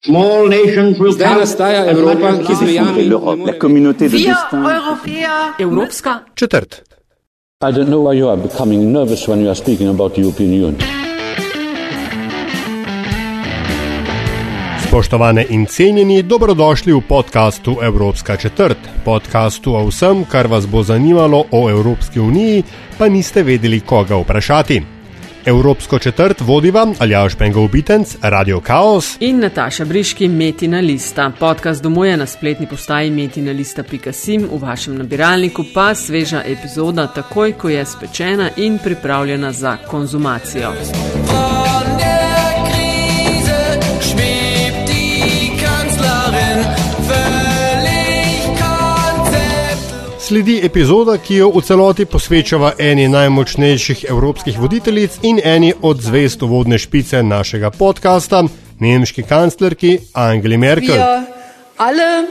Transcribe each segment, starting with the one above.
Zdaj nastaja Evropa, ki zmejami la communauté de Wir destin. Europäer Evropska Četrt. I don't know why you are becoming nervous when you are speaking about the European Union. Spoštovane in cenjeni, dobrodošli v podkastu Evropska četrt. Podkastu o vsem, kar vas bo zanimalo o Evropski uniji, pa niste vedeli, koga vprašati. Evropsko četrt vodiva Aljaš Pengov Bitenc, Radio Chaos. in Nataša Briški, Metina Lista. Podcast domuje na spletni postaji metinalista.sim, v vašem nabiralniku pa sveža epizoda takoj, ko je spečena in pripravljena za konzumacijo. Von Sledi epizoda, ki jo v celoti posvečava eni najmočnejših evropskih voditeljic in eni od zvest uvodne špice našega podcasta, nemški kanclerki Angeli Merkel. wir alle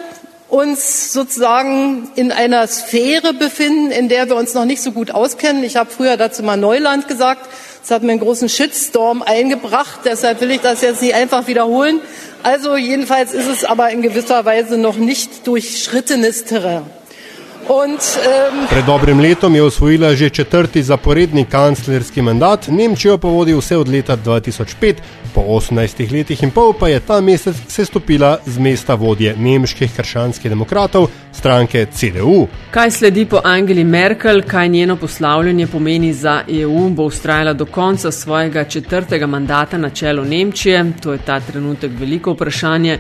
uns sozusagen in einer Sphäre befinden, in der wir uns noch nicht so gut auskennen. Ich habe früher dazu mal Neuland gesagt. Das hat mir einen großen Shitstorm eingebracht. Deshalb will ich das jetzt nicht einfach wiederholen. Also jedenfalls ist es aber in gewisser Weise noch nicht durchschrittenes Terrain. Und ähm, Pred dobrim letom je osvojila že četrti zaporedni kanclerski mandat, Nemčijo pa vodi vse od leta 2005, po 18 letih in pol pa je ta mesec sestopila z mesta vodje nemških krščanskih demokratov, stranke CDU. Kaj sledi po Angeli Merkel, kaj njeno poslavljanje pomeni za EU, bo ustrajala do konca svojega četrtega mandata na čelu Nemčije, to je ta trenutek veliko vprašanje.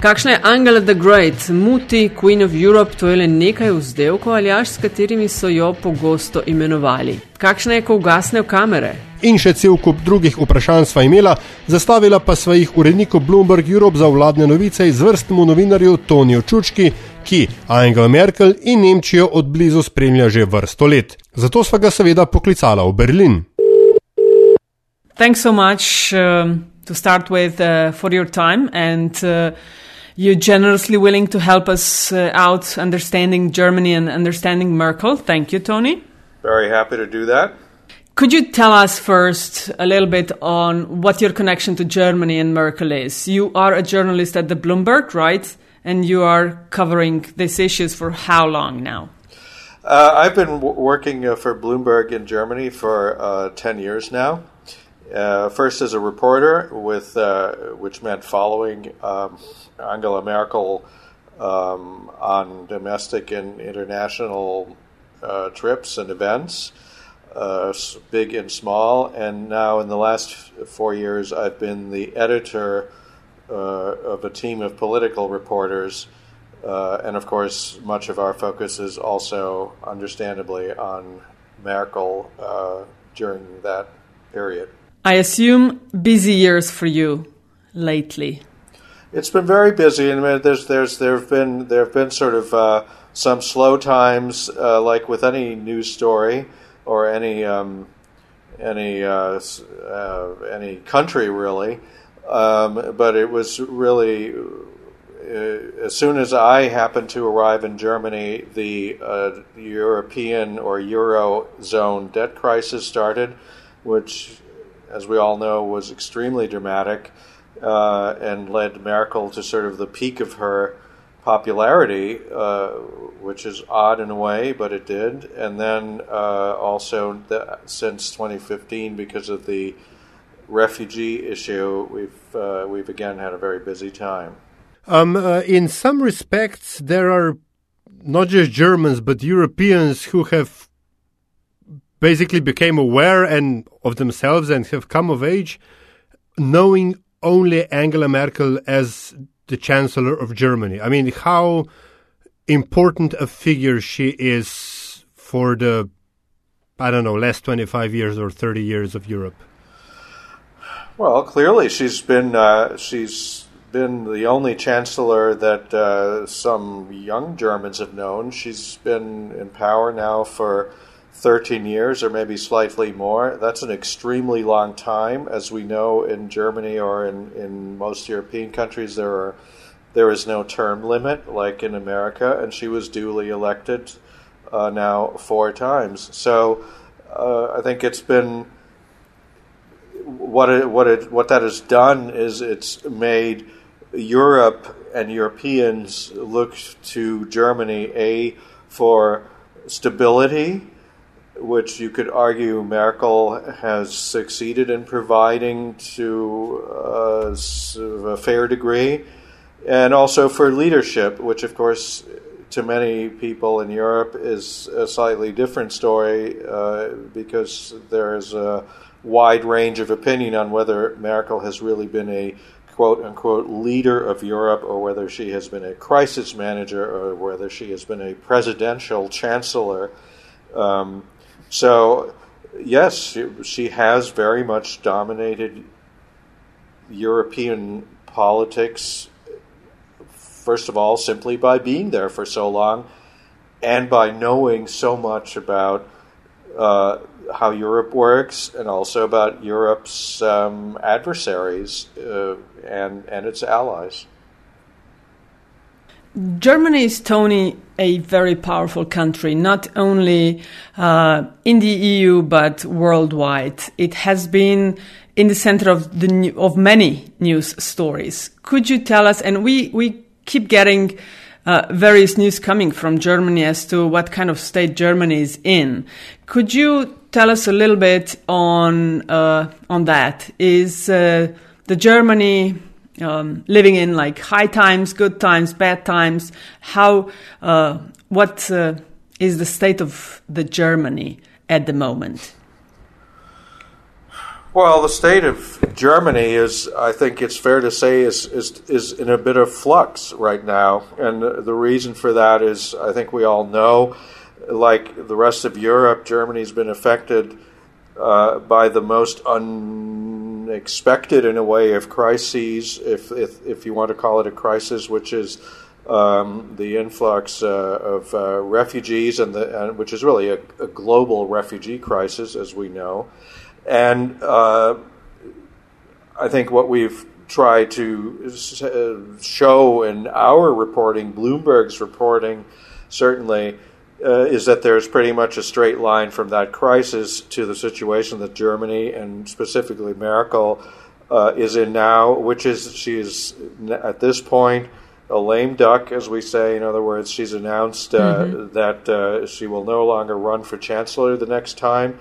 Kakšna je Angela the Great, muti Queen of Europe, to je le nekaj vzdevkov ali až s katerimi so jo pogosto imenovali. Kakšna je, ko ugasnejo kamere? In še cel kup drugih vprašanj sva imela, zastavila pa sva jih uredniku Bloomberg Europe za vladne novice izvrstnemu novinarju Toniju Čučki, ki Angela Merkel in Nemčijo od blizu spremlja že vrsto let. Zato sva ga seveda poklicala v Berlin. Thanks so much um, to start with uh, for your time and uh, you generously willing to help us uh, out understanding Germany and understanding Merkel. Thank you, Tony. Very happy to do that. Could you tell us first a little bit on what your connection to Germany and Merkel is? You are a journalist at the Bloomberg, right? And you are covering these issues for how long now? Uh, I've been w- working uh, for Bloomberg in Germany for uh, 10 years now. Uh, first as a reporter, with uh, which meant following um, Angela Merkel um, on domestic and international uh, trips and events, uh, big and small. And now, in the last four years, I've been the editor uh, of a team of political reporters. Uh, and of course, much of our focus is also, understandably, on Merkel uh, during that period. I assume busy years for you lately. It's been very busy, and there's there's there have been there have been sort of uh, some slow times, uh, like with any news story or any um, any uh, uh, any country really. Um, but it was really uh, as soon as I happened to arrive in Germany, the uh, European or eurozone debt crisis started, which, as we all know, was extremely dramatic uh, and led Merkel to sort of the peak of her popularity, uh, which is odd in a way, but it did. And then uh, also the, since 2015, because of the refugee issue, we've uh, we've again had a very busy time. Um, uh, in some respects, there are not just Germans but Europeans who have basically became aware and of themselves and have come of age, knowing only Angela Merkel as the Chancellor of Germany. I mean, how important a figure she is for the I don't know, last 25 years or 30 years of Europe. Well, clearly she's been uh, she's been the only chancellor that uh, some young Germans have known. She's been in power now for 13 years or maybe slightly more. That's an extremely long time. As we know in Germany or in, in most European countries, there are there is no term limit like in America, and she was duly elected uh, now four times. So uh, I think it's been what it, what it what that has done is it's made Europe and Europeans look to Germany a for stability, which you could argue Merkel has succeeded in providing to uh, s- a fair degree, and also for leadership, which of course to many people in Europe is a slightly different story uh, because there is a wide range of opinion on whether Merkel has really been a quote unquote leader of Europe or whether she has been a crisis manager or whether she has been a presidential chancellor. Um, so, yes, she, has very much dominated European politics first of all, simply by being there for so long and by knowing so much about uh, how Europe works and also about Europe's um, adversaries uh, and, and its allies. Germany is, Tony, a very powerful country, not only uh, in the EU but worldwide. It has been in the center of the of many news stories. Could you tell us? And we we keep getting uh, various news coming from Germany as to what kind of state Germany is in. Could you tell us a little bit on uh, on that? Is uh, the Germany um, living in like high times, good times, bad times? How uh, what uh, is the state of the Germany at the moment? Well, the state of Germany is, I think it's fair to say, is, is, is in a bit of flux right now. And the reason for that is, I think we all know, like the rest of Europe, Germany's been affected uh, by the most unexpected, in a way, of crises, if, if, if you want to call it a crisis, which is um, the influx uh, of uh, refugees, and, the, and which is really a, a global refugee crisis, as we know. And uh, I think what we've tried to uh, show in our reporting, Bloomberg's reporting, certainly, uh, is that there's pretty much a straight line from that crisis to the situation that Germany and specifically Merkel uh, is in now, which is she is at this point a lame duck, as we say. In other words, she's announced uh, mm-hmm. that uh, she will no longer run for chancellor the next time.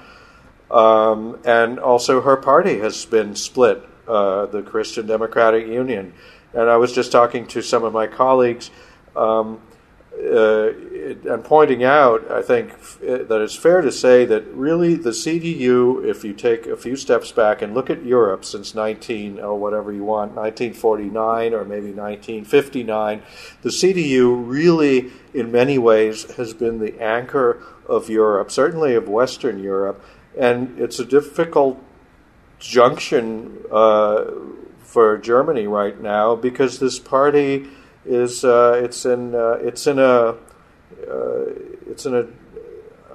Um, and also, her party has been split, uh, the Christian Democratic Union. And I was just talking to some of my colleagues um, uh, and pointing out, I think, f- that it's fair to say that really the CDU, if you take a few steps back and look at Europe since 19, or whatever you want, 1949 or maybe 1959, the CDU really, in many ways, has been the anchor of Europe, certainly of Western Europe. And it's a difficult junction uh, for Germany right now because this party is uh, it's in uh, it's in a uh, it's in a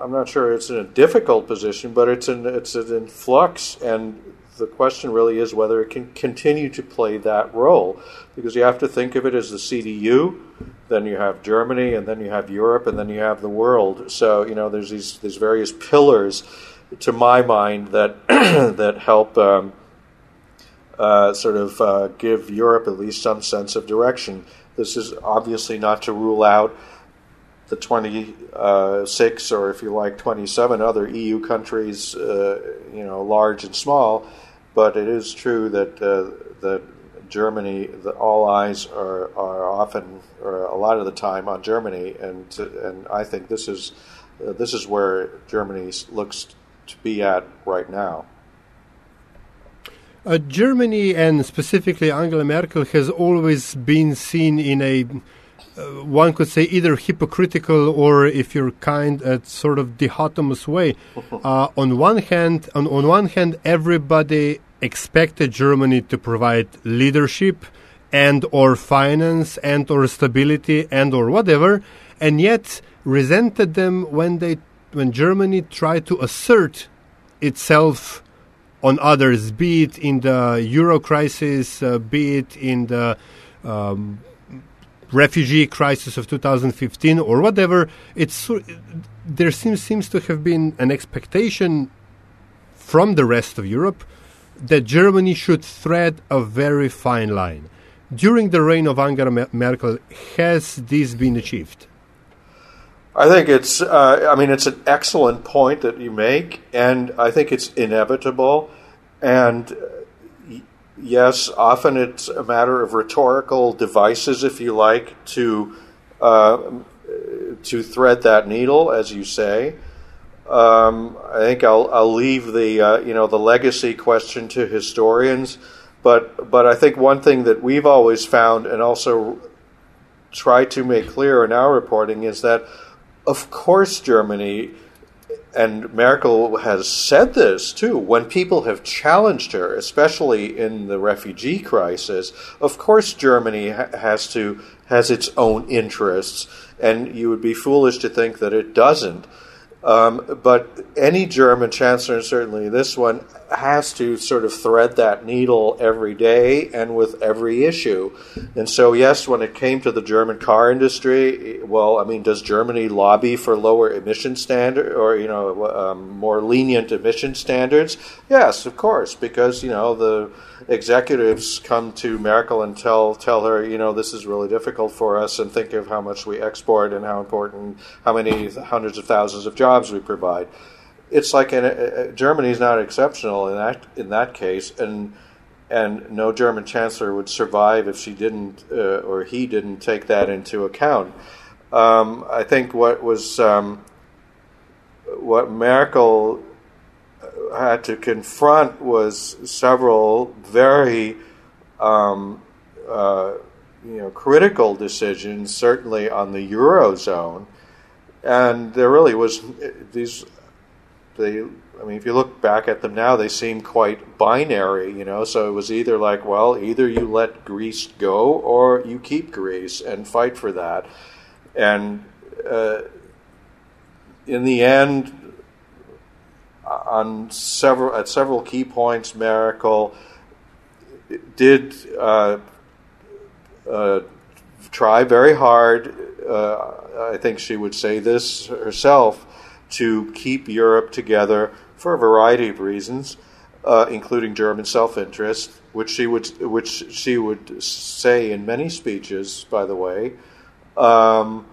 I'm not sure it's in a difficult position, but it's in it's in flux, and the question really is whether it can continue to play that role because you have to think of it as the CDU, then you have Germany, and then you have Europe, and then you have the world. So you know there's these these various pillars to my mind, that that help um, uh, sort of uh, give Europe at least some sense of direction. This is obviously not to rule out the 26 or, if you like, 27 other EU countries, uh, you know, large and small. But it is true that uh, that Germany, the, all eyes are, are often, or a lot of the time, on Germany, and and I think this is uh, this is where Germany looks to be at right now? Uh, Germany and specifically Angela Merkel has always been seen in a, uh, one could say, either hypocritical or, if you're kind, a sort of dichotomous way. Uh, on one hand, on, on one hand, everybody expected Germany to provide leadership and or finance and or stability and or whatever, and yet resented them when they when Germany tried to assert itself on others, be it in the euro crisis, uh, be it in the um, refugee crisis of 2015 or whatever, it's there seems seems to have been an expectation from the rest of Europe that Germany should thread a very fine line. during the reign of Angela Merkel, has this been achieved? I think it's. Uh, I mean, it's an excellent point that you make, and I think it's inevitable. And uh, yes, often it's a matter of rhetorical devices, if you like, to uh, to thread that needle, as you say. Um, I think I'll, I'll leave the uh, you know the legacy question to historians, but but I think one thing that we've always found and also try to make clear in our reporting is that, of course, Germany and Merkel has said this too. When people have challenged her, especially in the refugee crisis, of course Germany ha- has to has its own interests, and you would be foolish to think that it doesn't. Um, but any German chancellor, and certainly this one, has to sort of thread that needle every day and with every issue. And so, yes, when it came to the German car industry, well, I mean, does Germany lobby for lower emission standard or you know um, more lenient emission standards? Yes, of course, because you know the executives come to Merkel and tell tell her, you know, this is really difficult for us, and think of how much we export and how important, how many hundreds of thousands of jobs we provide. It's like in, uh, Germany is not exceptional in that in that case, and and no German chancellor would survive if she didn't uh, or he didn't take that into account. Um, I think what was um, what Merkel had to confront was several very um, uh, you know critical decisions, certainly on the eurozone, and there really was these they. I mean, if you look back at them now, they seem quite binary, you know. So it was either like, well, either you let Greece go or you keep Greece and fight for that. And uh, in the end, on several at several key points, Merkel did uh, uh, try very hard. Uh, I think she would say this herself to keep Europe together for a variety of reasons, uh, including German self-interest, which she would which she would say in many speeches. By the way, um,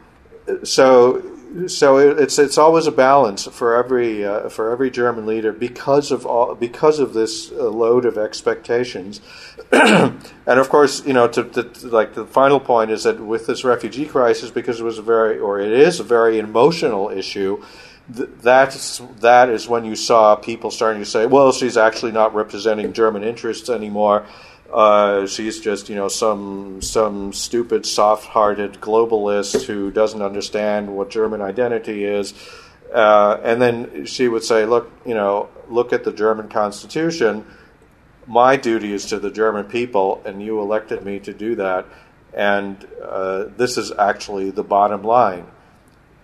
so so it's it's always a balance for every uh, for every German leader because of all because of this uh, load of expectations, and of course you know to, to, like the final point is that with this refugee crisis because it was a very or it is a very emotional issue. th- That's that is when you saw people starting to say, "Well, she's actually not representing German interests anymore." Uh, she's just you know some some stupid soft-hearted globalist who doesn't understand what German identity is, uh, and then she would say, "Look, you know, look at the German Constitution. My duty is to the German people, and you elected me to do that. And uh, this is actually the bottom line."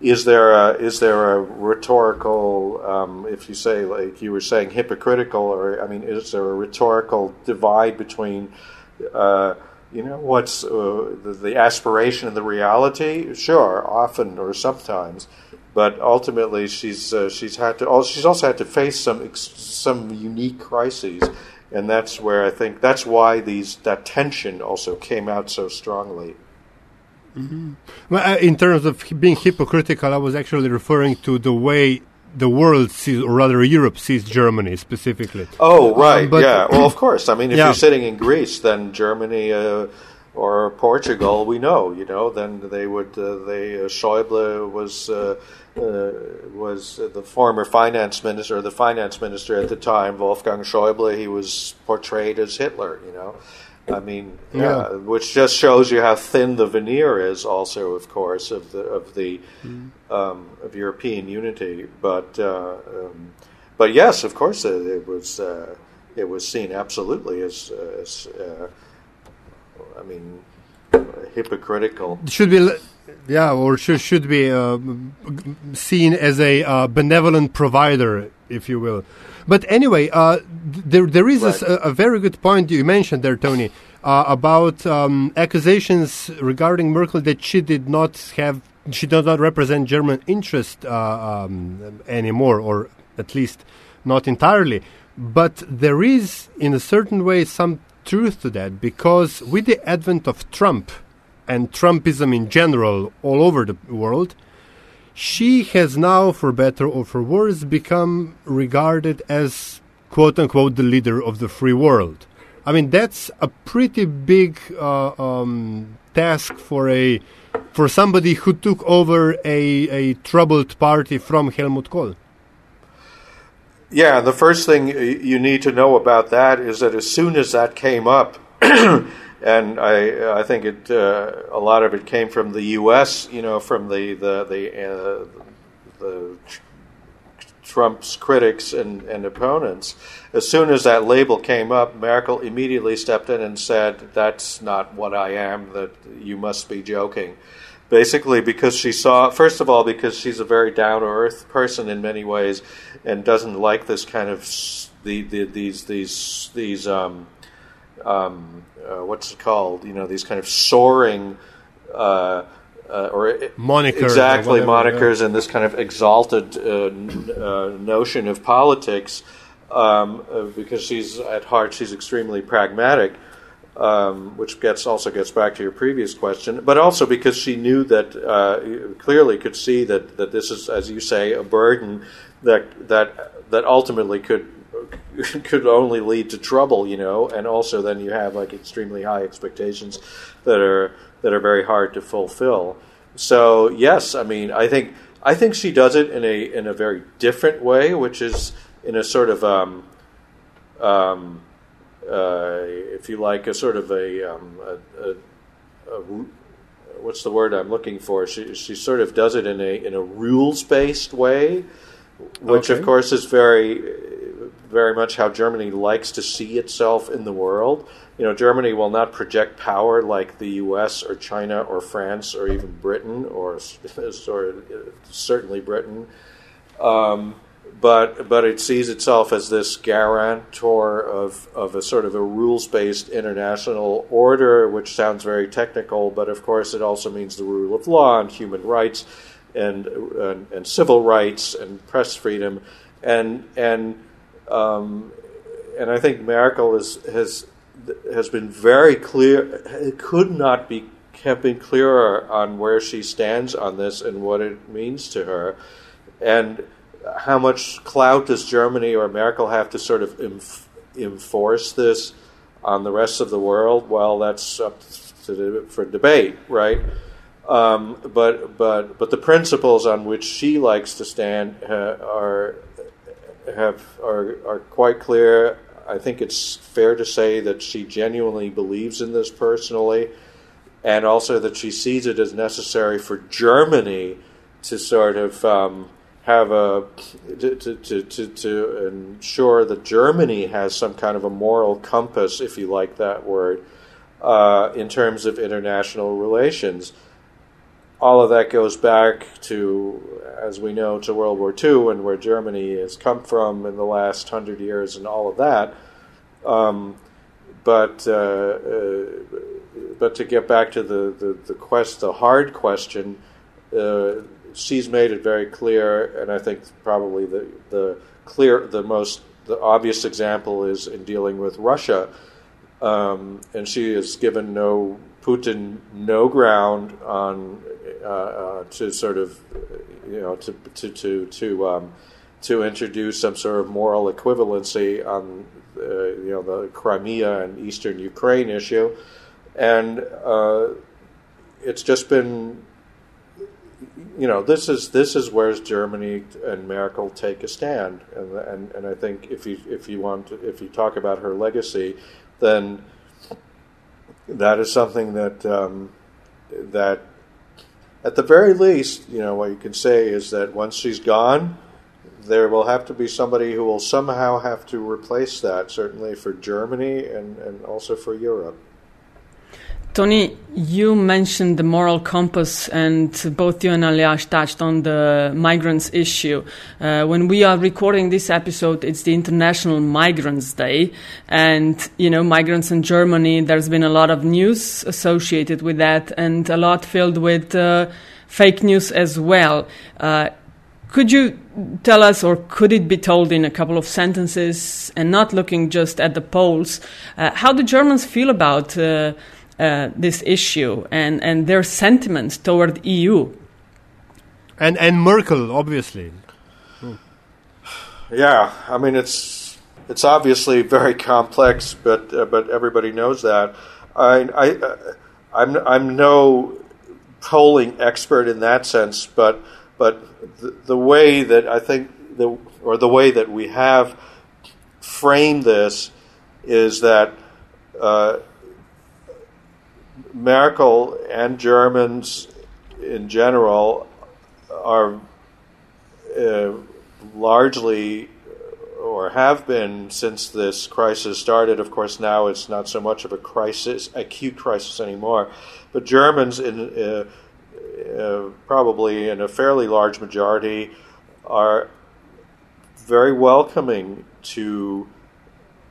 Is there a, is there a rhetorical, um, if you say like you were saying hypocritical, or I mean, is there a rhetorical divide between, uh, you know, what's uh, the, the aspiration and the reality? Sure, often or sometimes, but ultimately she's uh, she's had to she's also had to face some some unique crises, and that's where I think that's why these that tension also came out so strongly. Well, uh, in terms of being hypocritical, I was actually referring to the way the world sees, or rather Europe sees Germany specifically. Oh, right. but- yeah. Well, of course. I mean, if Yeah. you're sitting in Greece, then Germany uh, or Portugal, we know, you know, then they would. Uh, they uh, Schäuble was uh, uh, was the former finance minister, or the finance minister at the time, Wolfgang Schäuble. He was portrayed as Hitler. You know. I mean, yeah, Yeah. which just shows you how thin the veneer is, also, of course, of the of the um, of European unity. But uh, um, but yes, of course, it, it was uh, it was seen absolutely as, as uh, I mean, hypocritical. should be, yeah, or should should be uh, seen as a uh, benevolent provider, if you will. But anyway, uh, there there is Right. a, a very good point you mentioned there, Tony, uh, about um, accusations regarding Merkel that she did not have, she does not represent German interest uh, um, anymore, or at least not entirely. But there is, in a certain way, some truth to that because with the advent of Trump and Trumpism in general all over the world, she has now, for better or for worse, become regarded as quote unquote the leader of the free world. I mean, that's a pretty big uh, um, task for a for somebody who took over a, a troubled party from Helmut Kohl. Yeah, the first thing you need to know about that is that as soon as that came up, and I I think it uh, a lot of it came from the U.S. You know, from the the the, uh, the Trump's critics and, and opponents. As soon as that label came up, Merkel immediately stepped in and said, "That's not what I am. That you must be joking." Basically, because she saw, first of all, because she's a very down to earth person in many ways, and doesn't like this kind of the, the these these these um, um, uh, what's it called? You know, these kind of soaring. Uh, uh, or Monikers or exactly whatever, monikers and this kind of exalted uh, uh, notion of politics um, because she's at heart she's extremely pragmatic um, which gets also gets back to your previous question but also because she knew that uh, clearly could see that, that this is as you say a burden that that that ultimately could could only lead to trouble, you know, and also then you have like extremely high expectations that are that are very hard to fulfill. So yes, I mean, I think I think she does it in a in a very different way, which is in a sort of um, um, uh, if you like, a sort of a, um, a, a, a what's the word I'm looking for? She she sort of does it in a in a rules based way, which of course is very very much how Germany likes to see itself in the world. You know, Germany will not project power like the U.S. or China or France or even Britain or, or certainly Britain. Um, but but it sees itself as this guarantor of, of a sort of a rules based international order, which sounds very technical, but of course it also means the rule of law and human rights and and, and civil rights and press freedom and and um, and I think Merkel is, has has been very clear. It could not be have been clearer on where she stands on this and what it means to her, and how much clout does Germany or Merkel have to sort of enf- enforce this on the rest of the world? Well, that's up the, for debate, right? Um, but but but the principles on which she likes to stand uh, are have are are quite clear. I think it's fair to say that she genuinely believes in this personally, and also that she sees it as necessary for Germany to sort of um, have a to, to, to, to, ensure that Germany has some kind of a moral compass, if you like that word, uh, in terms of international relations all of that goes back to, as we know, to World War II and where Germany has come from in the last hundred years and all of that. Um, but uh, uh, but to get back to the the, the quest, the hard question, uh, she's made it very clear, and I think probably the the clear, the most the obvious example is in dealing with Russia um, and she has given no Putin no ground on uh, uh, to sort of you know to to to to um, to introduce some sort of moral equivalency on uh, you know the Crimea and Eastern Ukraine issue, and it's just been you know this is this is where Germany and Merkel take a stand, and and, and I think if you if you want to, if you talk about her legacy, then that is something that um, that at the very least, you know, what you can say is that once she's gone, there will have to be somebody who will somehow have to replace that. Certainly for Germany and and also for Europe. Tony, you mentioned the moral compass, and both you and Aljaž touched on the migrants issue. Uh, when we are recording this episode, it's the International Migrants Day, and you know, migrants in Germany. There's been a lot of news associated with that, and a lot filled with uh, fake news as well. Uh, Could you tell us, or could it be told in a couple of sentences, and not looking just at the polls, uh, how the Germans feel about uh, uh, this issue and, and their sentiments toward EU? And and Merkel, obviously. Yeah, I mean it's it's obviously very complex, but uh, but everybody knows that. I I uh, I'm I'm no polling expert in that sense, but but the, the way that I think the or the way that we have framed this is that uh, Merkel and Germans in general are uh, largely or have been since this crisis started. Of course, now it's not so much of a crisis, acute crisis anymore. But Germans, in uh, uh, probably in a fairly large majority, are very welcoming to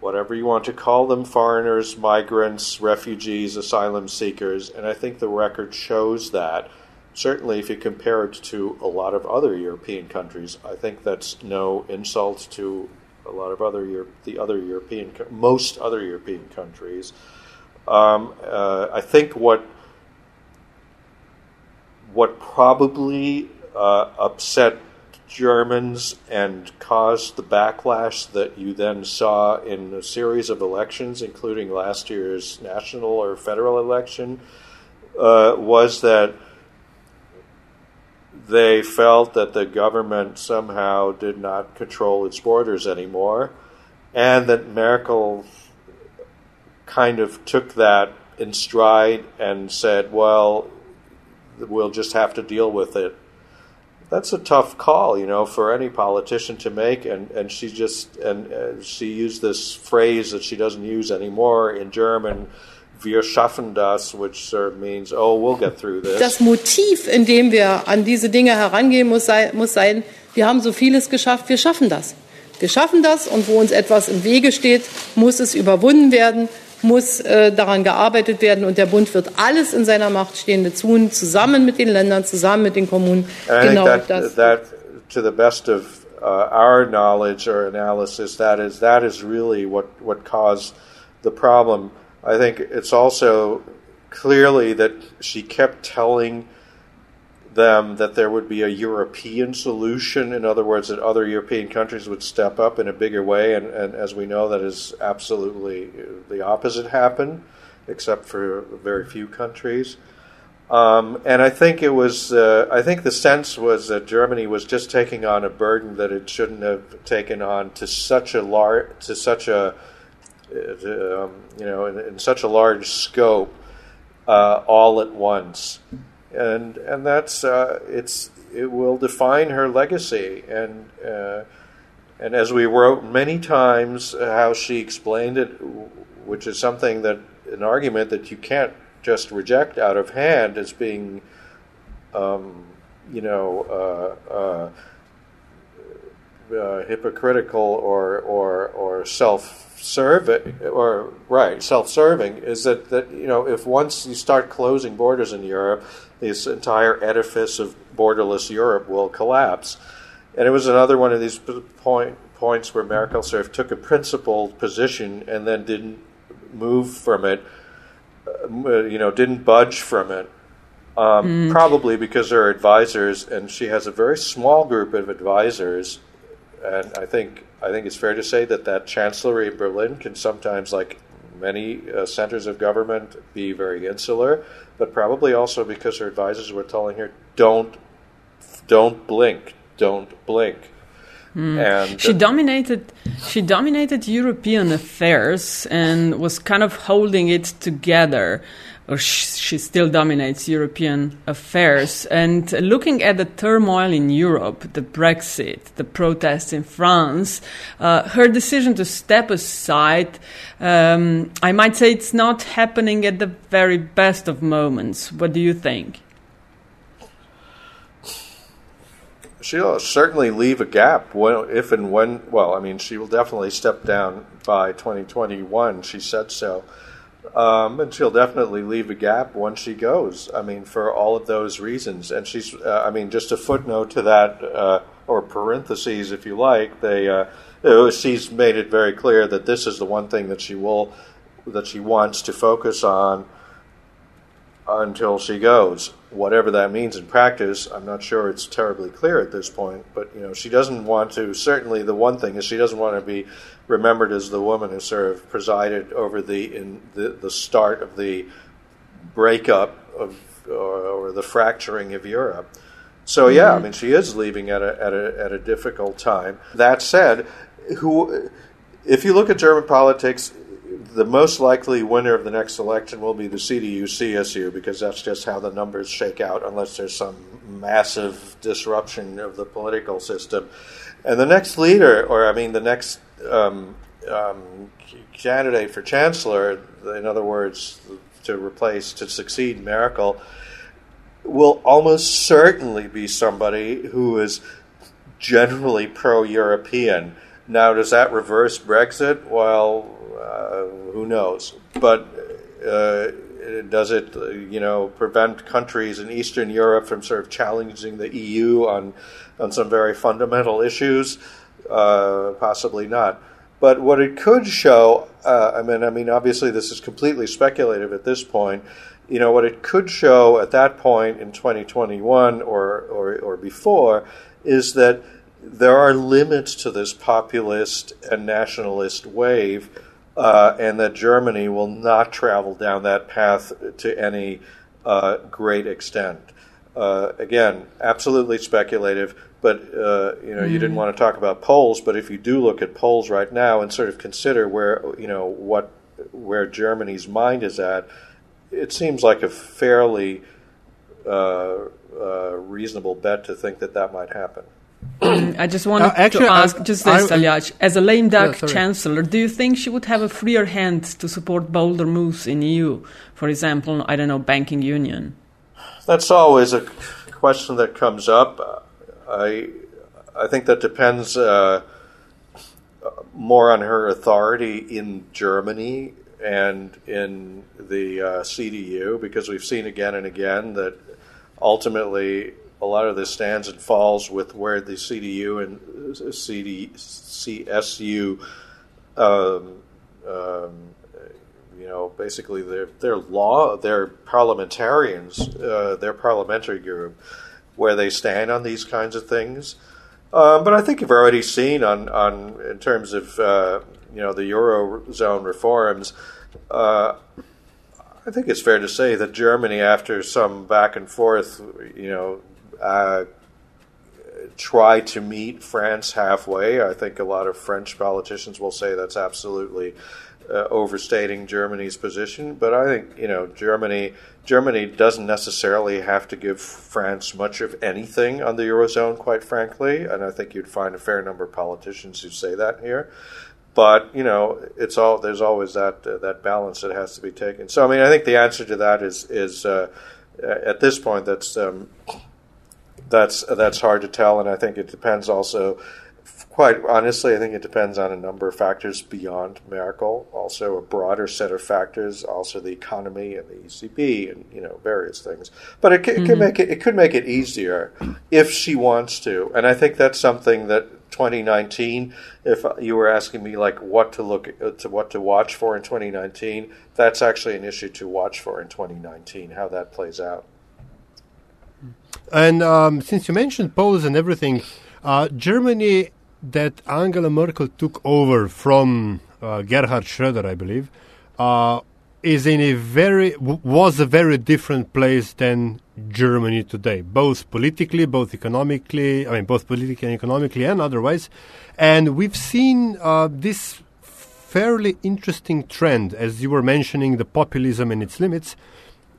whatever you want to call them foreigners, migrants, refugees, asylum seekers. And I think the record shows that. Certainly, if you compare it to a lot of other European countries, I think that's no insult to a lot of other Euro- the other European, most other European countries. Um, uh, I think what what probably uh, upset Germans and caused the backlash that you then saw in a series of elections, including last year's national or federal election, uh, was that they felt that the government somehow did not control its borders anymore, and that Merkel kind of took that in stride and said, well, we'll just have to deal with it. That's a tough call, you know, for any politician to make. And, and she just and uh, she used this phrase that she doesn't use anymore in German, "Wir schaffen das," which sort of means, "Oh, we'll get through this." Das Motiv, in dem wir an diese Dinge herangehen, muss, sei, muss sein, wir haben so vieles geschafft, wir schaffen das. Wir schaffen das und wo uns etwas im Wege steht, muss es überwunden werden, muss äh, daran gearbeitet werden und der Bund wird alles in seiner Macht Stehende tun, zusammen mit den Ländern, zusammen mit den Kommunen. And genau that, das. that, to the best of uh, our knowledge or analysis, that is that is really what what caused the problem. I think it's also clearly that she kept telling them that there would be a European solution. In other words, that other European countries would step up in a bigger way. And, and as we know, that is absolutely the opposite happened, except for very few countries. Um, and I think it was, uh, I think the sense was that Germany was just taking on a burden that it shouldn't have taken on to such a large, to such a, uh, um, you know, in, in such a large scope, uh, all at once and and that's uh, it's it will define her legacy. And uh, and as we wrote many times uh, how she explained it which is something that an argument that you can't just reject out of hand as being um, you know uh, uh, uh, hypocritical or or or self-serving or right self-serving is that that you know if once you start closing borders in Europe, this entire edifice of borderless Europe will collapse. And it was another one of these point, points where Merkel sort of took a principled position and then didn't move from it, uh, you know, didn't budge from it. Um, Probably because her advisors, and she has a very small group of advisors, and I think I think it's fair to say that that chancellery in Berlin can sometimes, like many uh, centers of government, be very insular, but probably also because her advisors were telling her, "Don't, don't blink, don't blink." And She dominated. She dominated European affairs and was kind of holding it together. Or sh- she still dominates European affairs. And looking at the turmoil in Europe, the Brexit, the protests in France, uh, her decision to step aside, um, I might say it's not happening at the very best of moments. What do you think? She'll certainly leave a gap when, if and when. Well, I mean, she will definitely step down by 2021. She said so, um, and she'll definitely leave a gap when she goes. I mean, for all of those reasons. And she's. Uh, I mean, just a footnote to that. Uh, or parentheses, if you like, they uh, she's made it very clear that this is the one thing that she will that she wants to focus on until she goes. Whatever that means in practice, I'm not sure it's terribly clear at this point. But you know, she doesn't want to. Certainly, the one thing is she doesn't want to be remembered as the woman who sort of presided over the in the, the start of the breakup of or, or the fracturing of Europe. So yeah, I mm-hmm. mean, she is leaving at a at a at a difficult time. That said, who, if you look at German politics, the most likely winner of the next election will be the CDU CSU because that's just how the numbers shake out, unless there's some massive disruption of the political system. And the next leader, or I mean, the next um, um, candidate for chancellor, in other words, to replace, to succeed Merkel, will almost certainly be somebody who is generally pro European. Now, does that reverse Brexit? Well, uh, who knows? But uh, does it, you know, prevent countries in Eastern Europe from sort of challenging the EU on on some very fundamental issues? Uh, possibly not. But what it could show, I mean, I mean, obviously this is completely speculative at this point. You know, what it could show at that point in 2021 or, or, or before is that there are limits to this populist and nationalist wave, uh, and that Germany will not travel down that path to any uh, great extent. Uh, again, absolutely speculative, but uh, you know, you didn't want to talk about polls. But if you do look at polls right now and sort of consider where you know what where Germany's mind is at, it seems like a fairly uh, uh, reasonable bet to think that that might happen. I just wanted Uh, actually, to ask I- just I- this, Talyach. As a lame duck sorry. chancellor, do you think she would have a freer hand to support bolder moves in EU? For example, I don't know, banking union. That's always a question that comes up. I I think that depends uh, more on her authority in Germany and in the uh, CDU because we've seen again and again that ultimately a lot of this stands and falls with where the CDU and CD, CSU um, um, you know, basically their their law, their parliamentarians, uh, their parliamentary group, where they stand on these kinds of things. Um, but I think you've already seen on on in terms of uh, you know the eurozone reforms. Uh, I think it's fair to say that Germany, after some back and forth, you know, uh, tried to meet France halfway. I think a lot of French politicians will say that's absolutely uh, overstating Germany's position. But I think you know Germany Germany doesn't necessarily have to give France much of anything on the eurozone, quite frankly. And I think you'd find a fair number of politicians who say that here. But you know, it's all there's always that uh, that balance that has to be taken. So I mean, I think the answer to that is is uh, at this point that's um, that's that's hard to tell, and I think it depends also. Quite honestly, I think it depends on a number of factors beyond Merkel. Also, a broader set of factors, also the economy and the ECB, and you know various things. But it, it can mm-hmm. make it it could make it easier if she wants to, and I think that's something that 2019. If you were asking me like what to look to what to watch for in 2019, that's actually an issue to watch for in 2019. How that plays out. And um, since you mentioned polls and everything, uh, Germany that Angela Merkel took over from uh, Gerhard Schröder, I believe, uh, is in a very was a very different place than Germany today, both politically, both economically. I mean, both politically and economically, and otherwise. And we've seen uh, this fairly interesting trend, as you were mentioning, the populism and its limits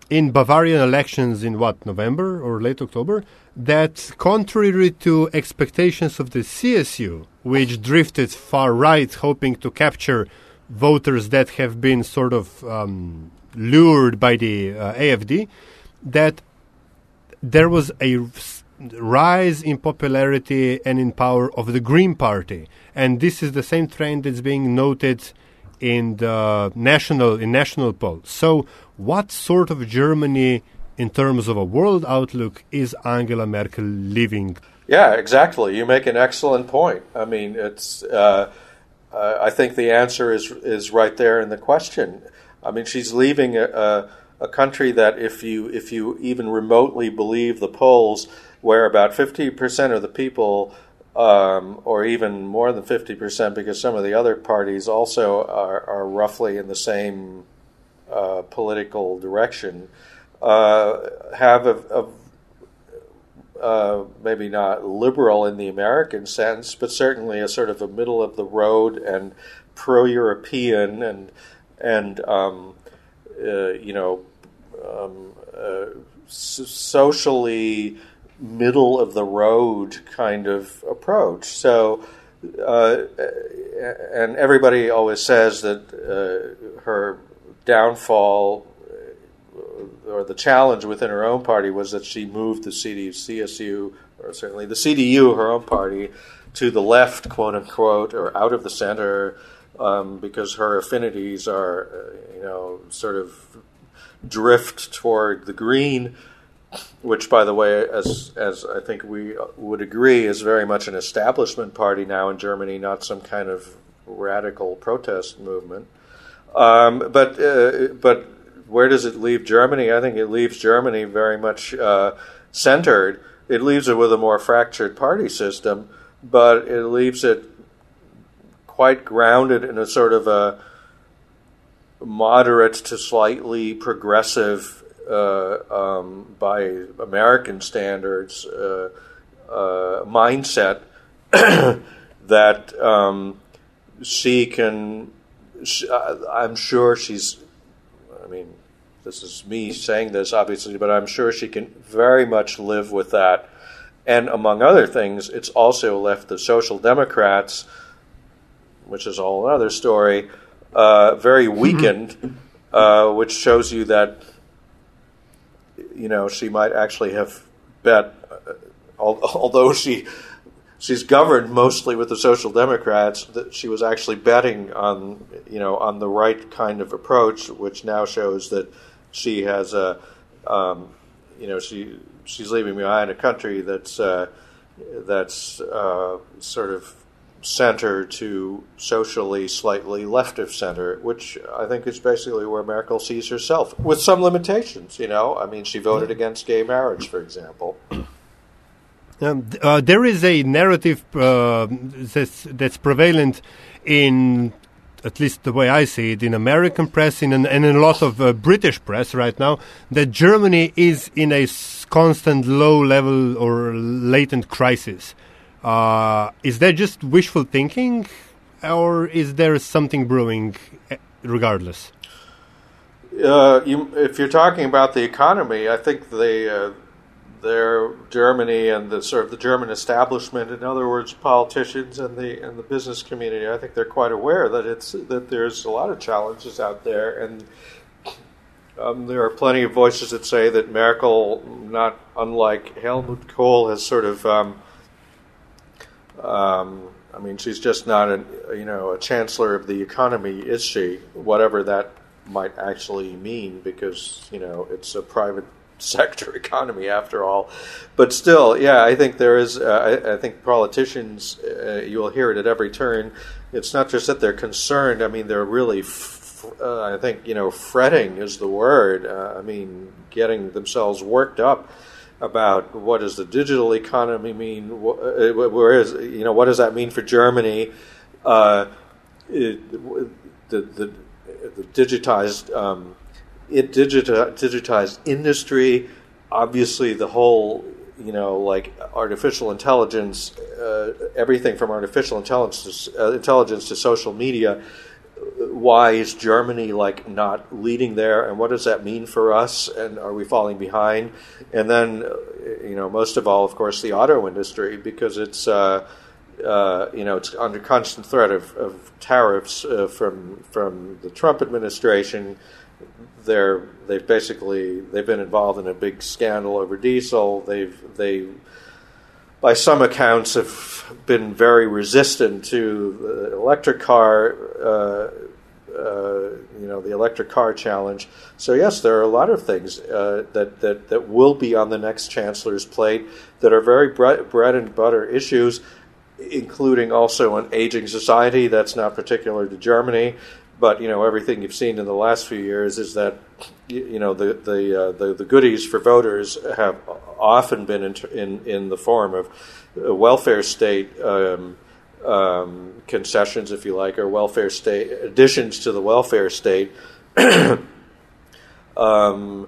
in Bavarian elections in what November or late October that contrary to expectations of the CSU which drifted far right hoping to capture voters that have been sort of um, lured by the uh, AFD that there was a rise in popularity and in power of the Green Party. And this is the same trend that's being noted in the national in national polls. So, what sort of Germany, in terms of a world outlook, is Angela Merkel leaving? Yeah, exactly. You make an excellent point. I mean, it's. Uh, uh, I think the answer is is right there in the question. I mean, she's leaving a, a, a country that, if you if you even remotely believe the polls, where about fifty percent of the people, um, or even more than fifty percent, because some of the other parties also are, are roughly in the same uh, political direction, uh, have a, a uh, maybe not liberal in the American sense, but certainly a sort of a middle of the road and pro-European and and um, uh, you know um, uh, socially middle of the road kind of approach. So. Uh, and everybody always says that uh, her downfall or the challenge within her own party was that she moved the CD, CSU, or certainly the CDU, her own party, to the left, quote unquote, or out of the center, um, because her affinities are, uh, you know, sort of drift toward the green, which, by the way, as as I think we would agree, is very much an establishment party now in Germany, not some kind of radical protest movement. Um, but uh, but where does it leave Germany? I think it leaves Germany very much uh, centered. It leaves it with a more fractured party system, but it leaves it quite grounded in a sort of a moderate to slightly progressive, um, by American standards, uh, uh mindset that um, she can. I'm sure she's. I mean, this is me saying this, obviously, but I'm sure she can very much live with that. And among other things, it's also left the Social Democrats, which is all another story, uh, very weakened, uh, which shows you that, you know, she might actually have bet, uh, although she she's governed mostly with the Social Democrats. That she was actually betting on, you know, on the right kind of approach, which now shows that she has a, um, you know, she she's leaving behind a country that's uh, that's uh, sort of center to socially slightly left of center, which I think is basically where Merkel sees herself, with some limitations. You know, I mean, she voted against gay marriage, for example. Uh, there is a narrative uh, that's, that's prevalent in at least the way I see it, in American press in an, and in a lot of uh, British press right now, that Germany is in a constant low level or latent crisis. Uh, is that just wishful thinking, or is there something brewing eh, regardless? Uh, you, if you're talking about the economy, I think the uh, their Germany and the sort of the German establishment, in other words, politicians and the and the business community, I think they're quite aware that it's that there's a lot of challenges out there, and um, there are plenty of voices that say that Merkel, not unlike Helmut Kohl, has sort of, um, um, I mean, she's just not a you know a chancellor of the economy, is she? Whatever that might actually mean, because you know it's a private sector economy after all. But still, yeah, I think there is. Uh, I, I, think politicians, uh, you will hear it at every turn. It's not just that they're concerned. I mean, they're really. F- uh, I think you know, fretting is the word. Uh, I mean, getting themselves worked up about what does the digital economy mean? Uh, where is you know what does that mean for Germany? Uh, it, the, the, the digitized um, it digita- digitized industry. Obviously, the whole you know like artificial intelligence, uh, everything from artificial intelligence uh, intelligence to social media. Why is Germany like not leading there, and what does that mean for us? And are we falling behind? And then, uh, you know, most of all, of course, the auto industry because it's. Uh, uh, you know, it's under constant threat of, of tariffs uh, from from the Trump administration they're they've basically they've been involved in a big scandal over diesel. They've they by some accounts have been very resistant to the electric car uh, uh, you know, the electric car challenge. So yes, there are a lot of things uh, that, that that will be on the next chancellor's plate that are very bre- bread and butter issues, including also an aging society. That's not particular to Germany, but you know, everything you've seen in the last few years is that you, know the the, uh, the the goodies for voters have often been in in, in the form of welfare state. Um, um, concessions, if you like, or welfare state additions to the welfare state. um,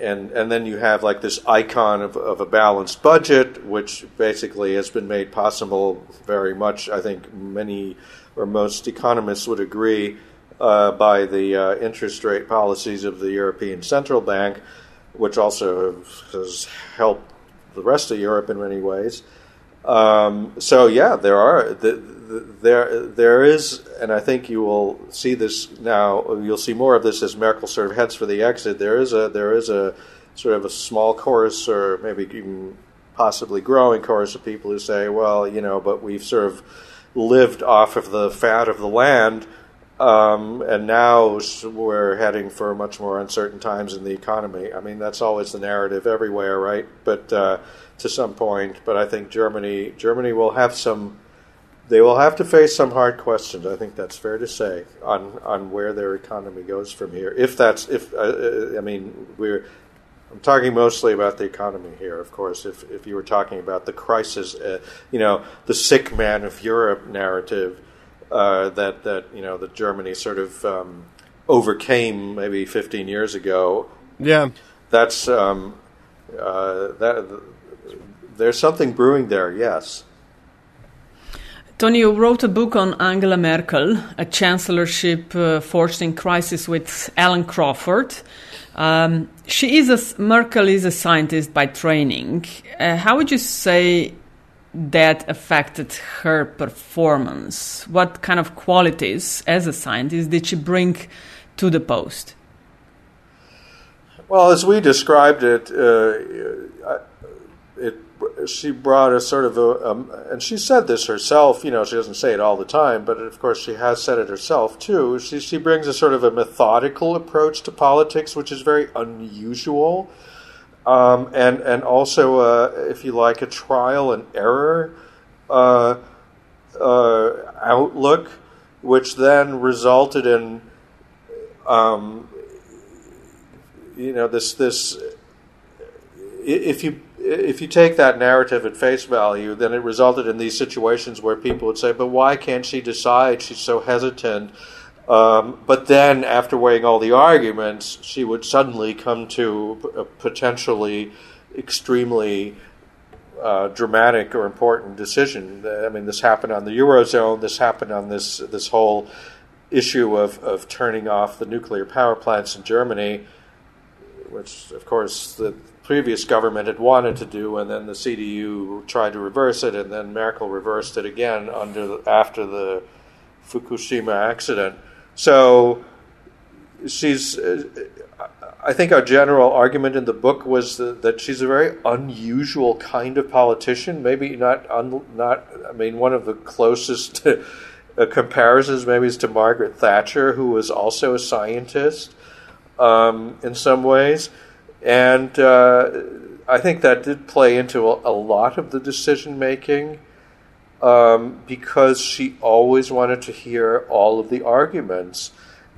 and and then you have like this icon of, of a balanced budget, which basically has been made possible very much. I think many or most economists would agree uh, by the uh, interest rate policies of the European Central Bank, which also have, has helped the rest of Europe in many ways. Um, so yeah, there are the, the, there there is, and I think you will see this now. You'll see more of this as Merkel sort of heads for the exit. There is a there is a sort of a small chorus, or maybe even possibly growing chorus of people who say, well, you know, but we've sort of lived off of the fat of the land. Um, and now we're heading for much more uncertain times in the economy. I mean, that's always the narrative everywhere, right? But uh, to some point. But I think Germany Germany will have some. They will have to face some hard questions. I think that's fair to say on on where their economy goes from here. If that's if uh, I mean we're. I'm talking mostly about the economy here, of course. If if you were talking about the crisis, uh, you know, the sick man of Europe narrative uh, that that you know that Germany sort of um, overcame maybe 15 years ago. Yeah, that's um, uh, that there's something brewing there, yes. Tony, you wrote a book on Angela Merkel, a chancellorship uh, forged in crisis with Alan Crawford. Um, she is a Merkel is a scientist by training. Uh, how would you say that affected her performance? What kind of qualities as a scientist did she bring to the post? Well, as we described it, uh, it she brought a sort of a, um, and she said this herself. You know, she doesn't say it all the time, but of course she has said it herself too. She she brings a sort of a methodical approach to politics, which is very unusual, um, and and also, uh, if you like, a trial and error uh, uh, outlook, which then resulted in. Um, you know this this if you if you take that narrative at face value, then it resulted in these situations where people would say, "But why can't she decide? She's so hesitant." Um, but then, after weighing all the arguments, she would suddenly come to a potentially extremely uh, dramatic or important decision. I mean, this happened on the eurozone. This happened on this this whole issue of, of turning off the nuclear power plants in Germany, which, of course, the previous government had wanted to do, and then the CDU tried to reverse it, and then Merkel reversed it again under after the Fukushima accident. So she's. I think our general argument in the book was that, she's a very unusual kind of politician. Maybe not. Un, not. I mean, one of the closest comparisons maybe is to Margaret Thatcher, who was also a scientist um, in some ways. And uh, I think that did play into a, a lot of the decision making um, because she always wanted to hear all of the arguments.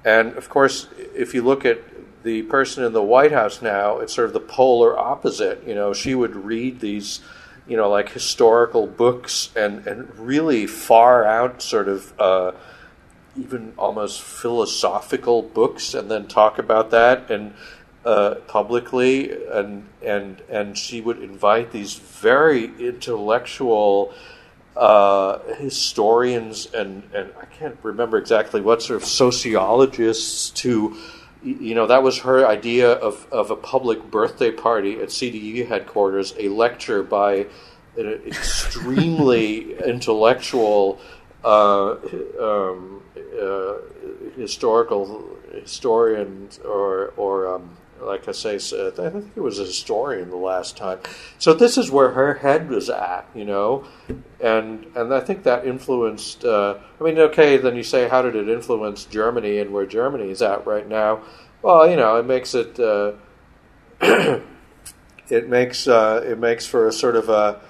And of course, if you look at the person in the White House now, it's sort of the polar opposite. You know, she would read these, you know, like historical books and, and really far out sort of. Uh, even almost philosophical books, and then talk about that. And uh, publicly, and and and she would invite these very intellectual uh, historians and and I can't remember exactly what sort of sociologists to. You know, that was her idea of, of a public birthday party at CDU headquarters, a lecture by an extremely intellectual uh, um, uh, historical historian or, or um, like I say, I think it was a historian the last time. So this is where her head was at, you know, and and I think that influenced. Uh, I mean, okay, then you say, how did it influence Germany and where Germany is at right now? Well, you know, it makes it. Uh, it makes uh, it makes for a sort of a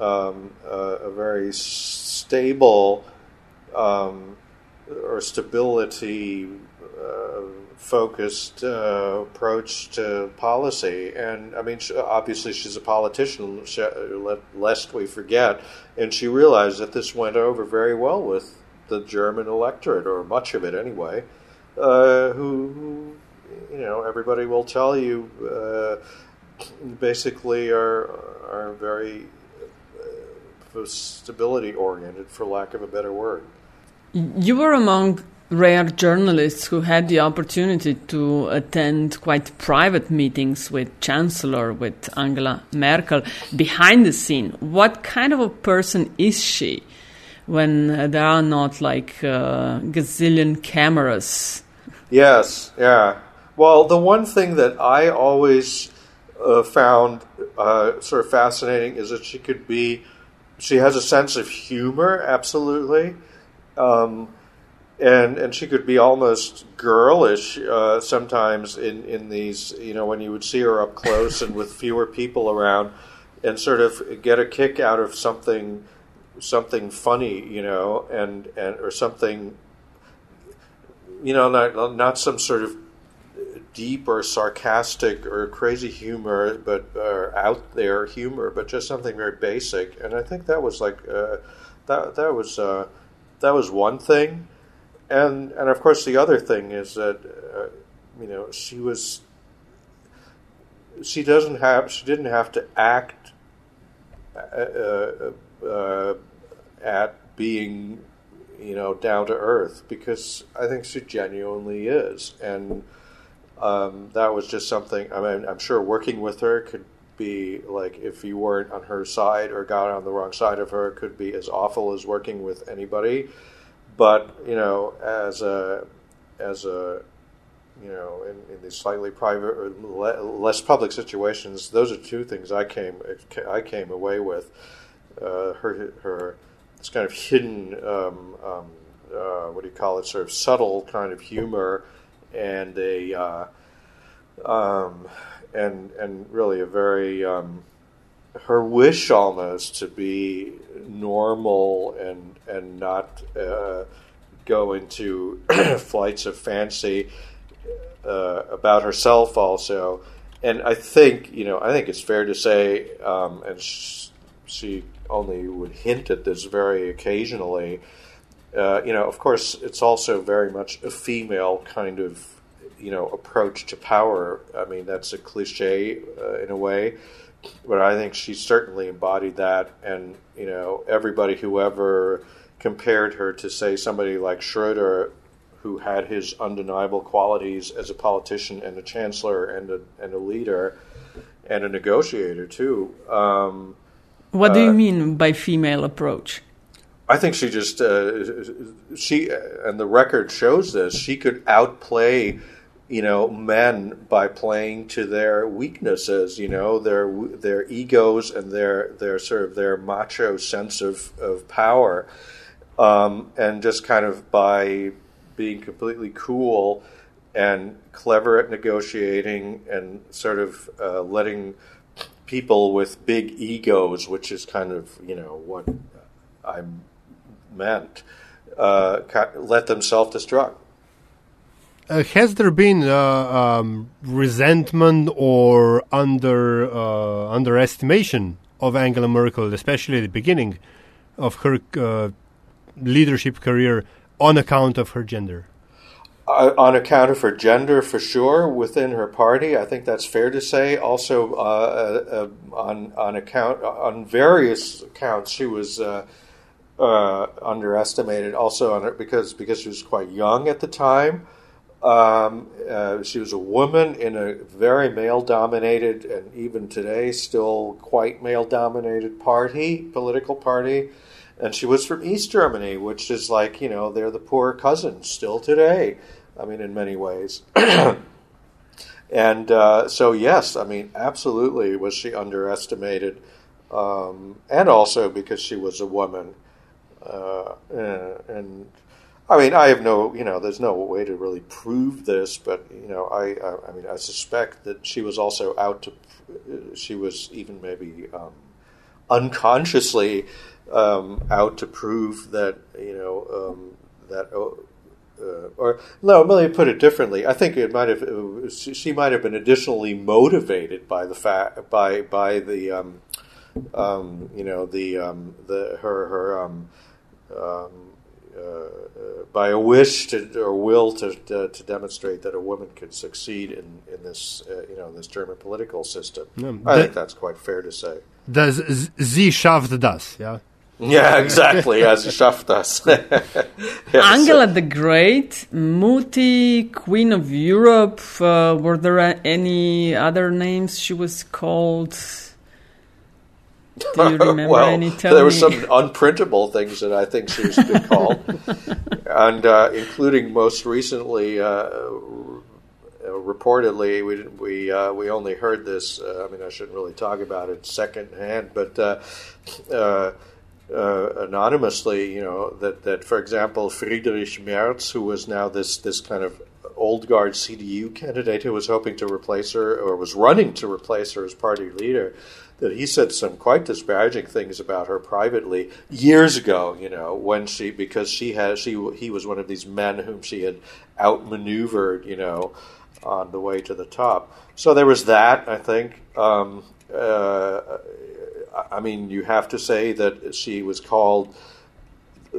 um, a, very stable um, or stability focused uh, approach to policy. And I mean, she, obviously, she's a politician, sh- lest we forget. And she realized that this went over very well with the German electorate, or much of it anyway, uh, who, who, you know, everybody will tell you uh, basically are, are very uh, stability oriented, for lack of a better word. You were among rare journalists who had the opportunity to attend quite private meetings with Chancellor, with Angela Merkel, behind the scene. What kind of a person is she when there are not like uh, gazillion cameras? Yes, yeah. Well, the one thing that I always uh, found uh, sort of fascinating is that she could be, she has a sense of humor, absolutely. Um, and and she could be almost girlish uh, sometimes in in these you know when you would see her up close and with fewer people around and sort of get a kick out of something something funny you know and and or something you know not not some sort of deep or sarcastic or crazy humor but out there humor but just something very basic. And I think that was like uh, that that was uh, that was one thing and and of course the other thing is that uh, you know she was she doesn't have she didn't have to act uh, uh, at being you know down to earth because I think she genuinely is. And um, that was just something I mean I'm sure working with her could be like if you weren't on her side or got on the wrong side of her could be as awful as working with anybody but you know, as a as a you know, in, in these slightly private or le- less public situations, those are two things I came I came away with. Uh, her her this kind of hidden um, um, uh, what do you call it? Sort of subtle kind of humor and a uh, um, and and really a very um, her wish almost to be normal and and not uh, go into flights of fancy uh, about herself also. And I think you know I think it's fair to say, um, and sh- she only would hint at this very occasionally. Uh, you know, of course, it's also very much a female kind of you know approach to power. I mean, that's a cliche uh, in a way but I think she certainly embodied that. And you know, everybody who ever compared her to say somebody like Schroeder, who had his undeniable qualities as a politician and a chancellor and a and a leader and a negotiator too. Um, what do you uh, mean by female approach? I think she just uh, she and the record shows this. She could outplay you know men by playing to their weaknesses you know their their egos and their their sort of their macho sense of of power. Um, and just kind of by being completely cool and clever at negotiating and sort of uh, letting people with big egos which is kind of you know what I meant uh, let them self-destruct uh, has there been uh, um, resentment or under uh, underestimation of Angela Merkel, especially at the beginning of her uh, leadership career, on account of her gender? Uh, on account of her gender, for sure, within her party, I think that's fair to say. Also, uh, on on account on various accounts, she was. underestimated also on it because because she was quite young at the time, um, uh, she was a woman in a very male dominated and even today still quite male dominated party, political party. And she was from East Germany, which is like, you know, they're the poor cousins still today. I mean, in many ways. And uh, so, yes, I mean, absolutely was she underestimated, um, and also because she was a woman. Uh, and, and I mean, I have no, you know, there's no way to really prove this, but you know, I, I, I mean, I suspect that she was also out to, she was even maybe um, unconsciously um, out to prove that, you know, um, that. Uh, or no, let me put it differently. I think it might have it she might have been additionally motivated by the fact by by the um, um, you know the um, the her her by a wish to, or will to, to, to demonstrate that a woman could succeed in in this uh, you know in this German political system. I that- think that's quite fair to say. Das sie schafft das, yeah. Yeah, exactly. As schafft das. Yes. Angela the Great, Mutti, Queen of Europe. Uh, were there any other names she was called? Do you remember well, any? There were some unprintable things that I think she was been called, and uh, including most recently, uh, r- reportedly, we didn't- we uh, we only heard this. Uh, I mean, I shouldn't really talk about it secondhand, but. Uh, uh, uh, anonymously, you know that, that, for example, Friedrich Merz, who was now this this kind of old guard CDU candidate who was hoping to replace her or was running to replace her as party leader, that he said some quite disparaging things about her privately years ago. You know when she because she has she he was one of these men whom she had outmaneuvered. You know on the way to the top. So there was that. I think. Um, uh, I mean, you have to say that she was called uh,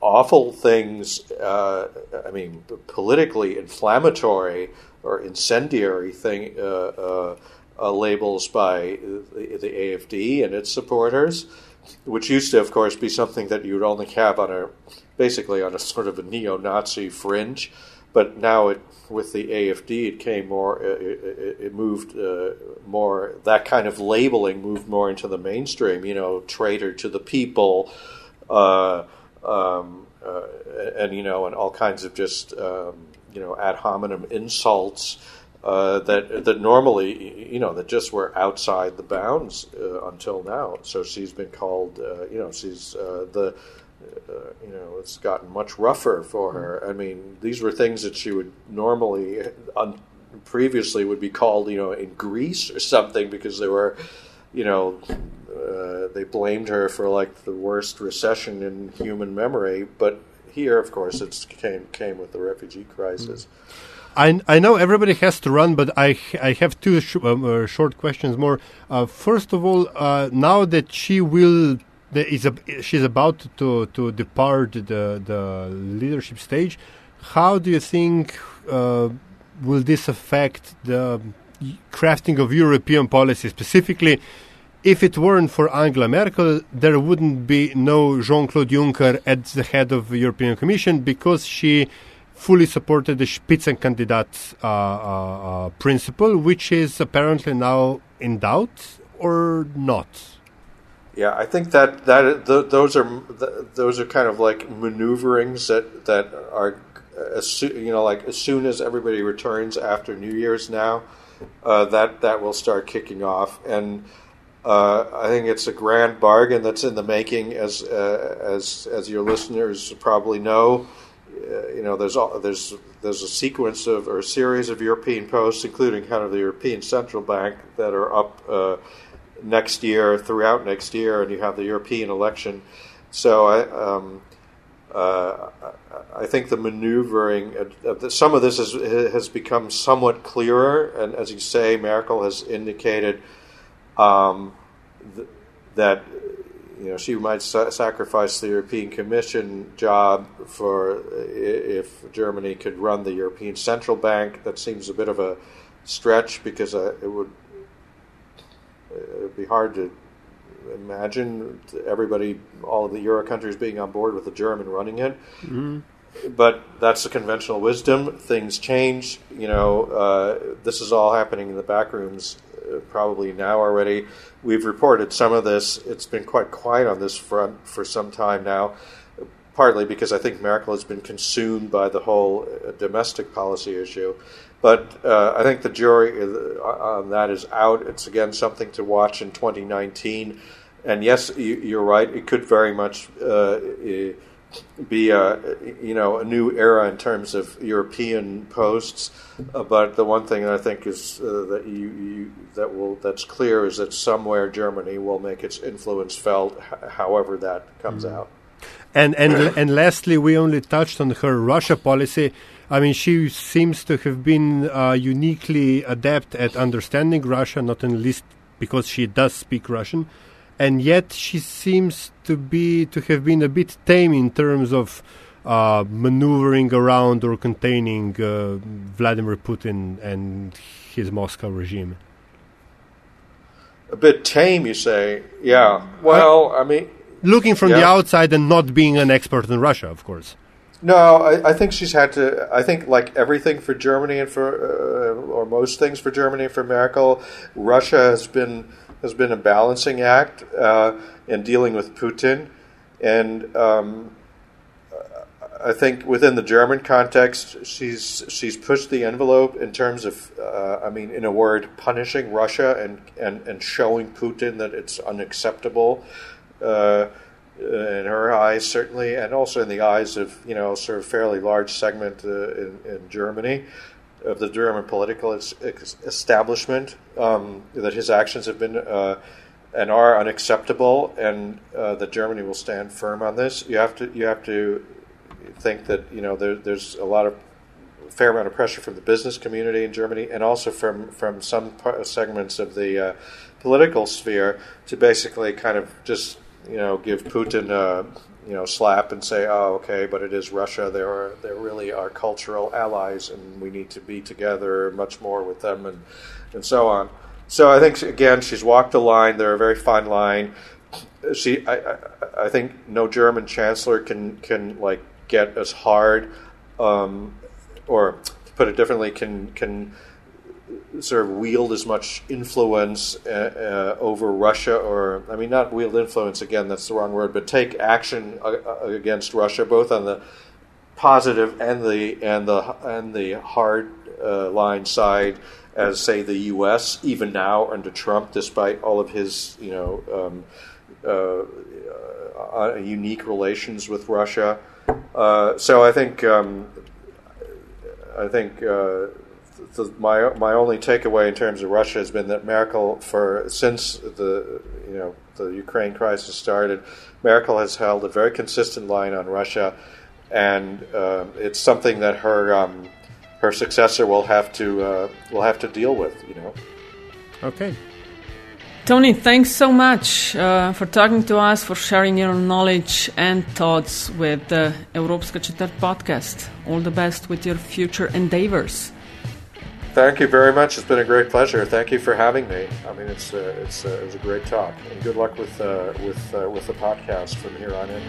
awful things. Uh, I mean, politically inflammatory or incendiary thing uh, uh, uh, labels by the, AFD and its supporters, which used to, of course, be something that you would only have on a basically on a sort of a neo-Nazi fringe. But now, it, with the AFD, it came more. It, it, it moved uh, more. That kind of labeling moved more into the mainstream. You know, traitor to the people, uh, um, uh, and you know, and all kinds of just um, you know ad hominem insults uh, that that normally you know that just were outside the bounds uh, until now. So she's been called. Uh, you know, she's uh, the uh, you know, it's gotten much rougher for her. I mean, these were things that she would normally, un- previously, would be called, you know, in Greece or something because they were, you know, uh, they blamed her for like the worst recession in human memory. But here, of course, it came came with the refugee crisis. I, I know everybody has to run, but I I have two sh- um, uh, short questions more. Uh, first of all, uh, now that she will, is a, she's about to to depart the the leadership stage, how do you think uh, will this affect the crafting of European policy specifically? If it weren't for Angela Merkel, there wouldn't be no Jean-Claude Juncker at the head of the European Commission because she fully supported the Spitzenkandidat uh, uh, uh, principle, which is apparently now in doubt or not. Yeah, I think that that th- those are th- those are kind of like maneuverings that that are as you know like as soon as everybody returns after New Year's now, uh, that that will start kicking off, and uh, I think it's a grand bargain that's in the making. As uh, as as your listeners probably know, uh, you know there's all, there's there's a sequence of or a series of European posts, including kind of the European Central Bank, that are up uh, next year, throughout next year, and you have the European election. So I, um, uh, I think the maneuvering, uh, some of this has, has become somewhat clearer, and as you say, Merkel has indicated um, th- that you know she might sa- sacrifice the European Commission job for if Germany could run the European Central Bank. That seems a bit of a stretch because uh, it would it would be hard to imagine everybody, all of the Euro countries being on board with the German running it. But that's the conventional wisdom. Things change. You know, uh, this is all happening in the back rooms uh, probably now already. We've reported some of this. It's been quite quiet on this front for some time now. partly because I think Merkel has been consumed by the whole uh, domestic policy issue. But uh, I think the jury on that is out. It's again something to watch in 2019. And yes, you, you're right. It could very much uh, be a you know a new era in terms of European posts. Uh, but the one thing that I think is uh, that you, you that will that's clear is that somewhere Germany will make its influence felt, h- however that comes out. And and and lastly, we only touched on her Russia policy. I mean, she seems to have been uh, uniquely adept at understanding Russia, not in least because she does speak Russian, and yet she seems to be to have been a bit tame in terms of uh, maneuvering around or containing uh, Vladimir Putin and his Moscow regime. A bit tame, you say? Yeah. Well, I mean, Looking from the outside and not being an expert in Russia, of course. No, I, I think she's had to. I think like everything for Germany and for, uh, or most things for Germany and for Merkel, Russia has been has been a balancing act uh, in dealing with Putin, and um, I think within the German context, she's she's pushed the envelope in terms of, uh, I mean, in a word, punishing Russia and and, and showing Putin that it's unacceptable. Uh, in her eyes, certainly, and also in the eyes of you know sort of fairly large segment uh, in, in Germany of the German political establishment um, that his actions have been uh, and are unacceptable, and uh, that Germany will stand firm on this. You have to you have to think that you know there, there's a lot of fair amount of pressure from the business community in Germany and also from from some segments of the uh, political sphere to basically kind of just you know give Putin a you know slap and say oh okay but it is Russia. They are they really are cultural allies and we need to be together much more with them and and so on. So I think again she's walked a line. They're a very fine line. She I, I, I think no German chancellor can can like get as hard um, or to put it differently can can sort of wield as much influence uh, uh, over Russia or I mean not wield influence again that's the wrong word but take action uh, uh, against Russia both on the positive and the and the and the hard uh, line side as say the U.S. even now under Trump despite all of his you know um, uh, unique relations with Russia. So I think um, I think the, my my only takeaway in terms of Russia has been that Merkel, for since the you know the Ukraine crisis started, Merkel has held a very consistent line on Russia, and um it's something that her um, her successor will have to uh, will have to deal with. You know. Okay. Tony, thanks so much uh, for talking to us, for sharing your knowledge and thoughts with the Evropska Četrt podcast. All the best with your future endeavors. Thank you very much. It's been a great pleasure. Thank you for having me. I mean, it's uh, it's uh, it was a great talk, and good luck with uh, with uh, with the podcast from here on in.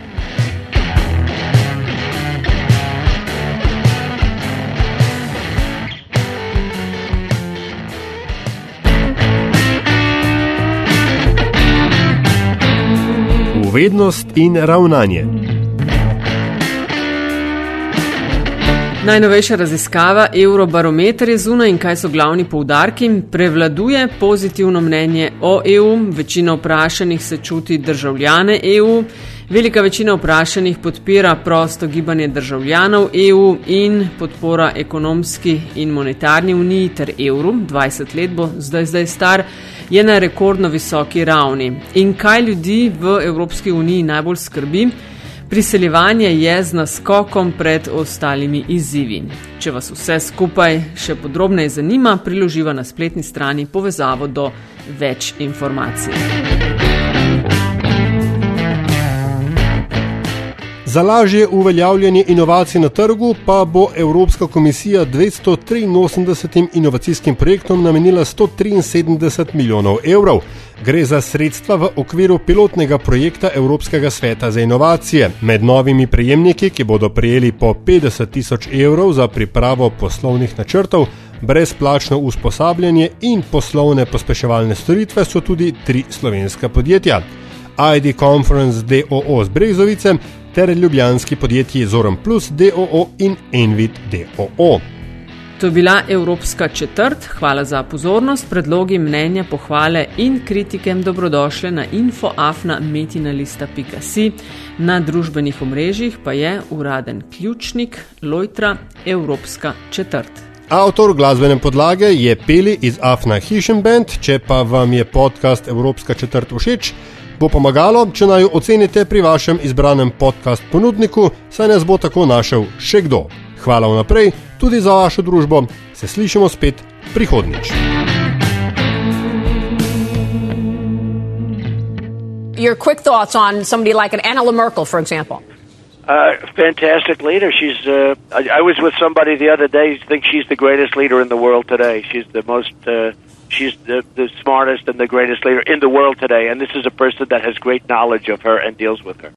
Uvednost in ravnanje. Najnovejša raziskava Eurobarometer je zunaj in kaj so glavni poudarki. Prevladuje pozitivno mnenje o EU, večina vprašanih se čuti državljane EU, velika večina vprašanih podpira prosto gibanje državljanov EU in podpora ekonomski in monetarni uniji ter evru, 20 let bo zdaj zdaj star, je na rekordno visoki ravni. In kaj ljudi v Evropski uniji najbolj skrbi? Priseljevanje je z naskokom pred ostalimi izzivi. Če vas vse skupaj še podrobneje zanima, priloživa na spletni strani povezavo do več informacij. Za lažje uveljavljanje inovacij na trgu pa bo Evropska komisija 283 inovacijskim projektom namenila 173 milijonov evrov. Gre za sredstva v okviru pilotnega projekta Evropskega sveta za inovacije. Med novimi prejemniki, ki bodo prejeli po 50 tisoč evrov za pripravo poslovnih načrtov, brezplačno usposabljanje in poslovne pospeševalne storitve, so tudi tri slovenska podjetja. ID Conference DOO z Brezovice, ter ljubljanski podjetji Zoran Plus DOO in Envid DOO. To je bila Evropska četrt. Hvala za pozornost. Predlogi, mnenja, pohvale in kritike dobrodošle na infoafna.metinalista.si. Na družbenih omrežjih pa je uraden ključnik Lojtra Evropska četrt. Avtor glasbene podlage je Peli iz Afna Hišen Band. Če pa vam je podcast Evropska četrt všeč, bo pomagalo, če naj jo ocenite pri vašem izbranem podcast ponudniku, saj nas bo tako našel še kdo. Hvala vnaprej tudi za vašo družbo. Se slišimo spet prihodnjič. Your quick thoughts on somebody like an Angela Merkel, for example. Uh, fantastic leader. She's. Uh, I, I was with somebody the other day. who Thinks she's the greatest leader in the world today. She's the most. Uh, she's the, the smartest and the greatest leader in the world today. And this is a person that has great knowledge of her and deals with her.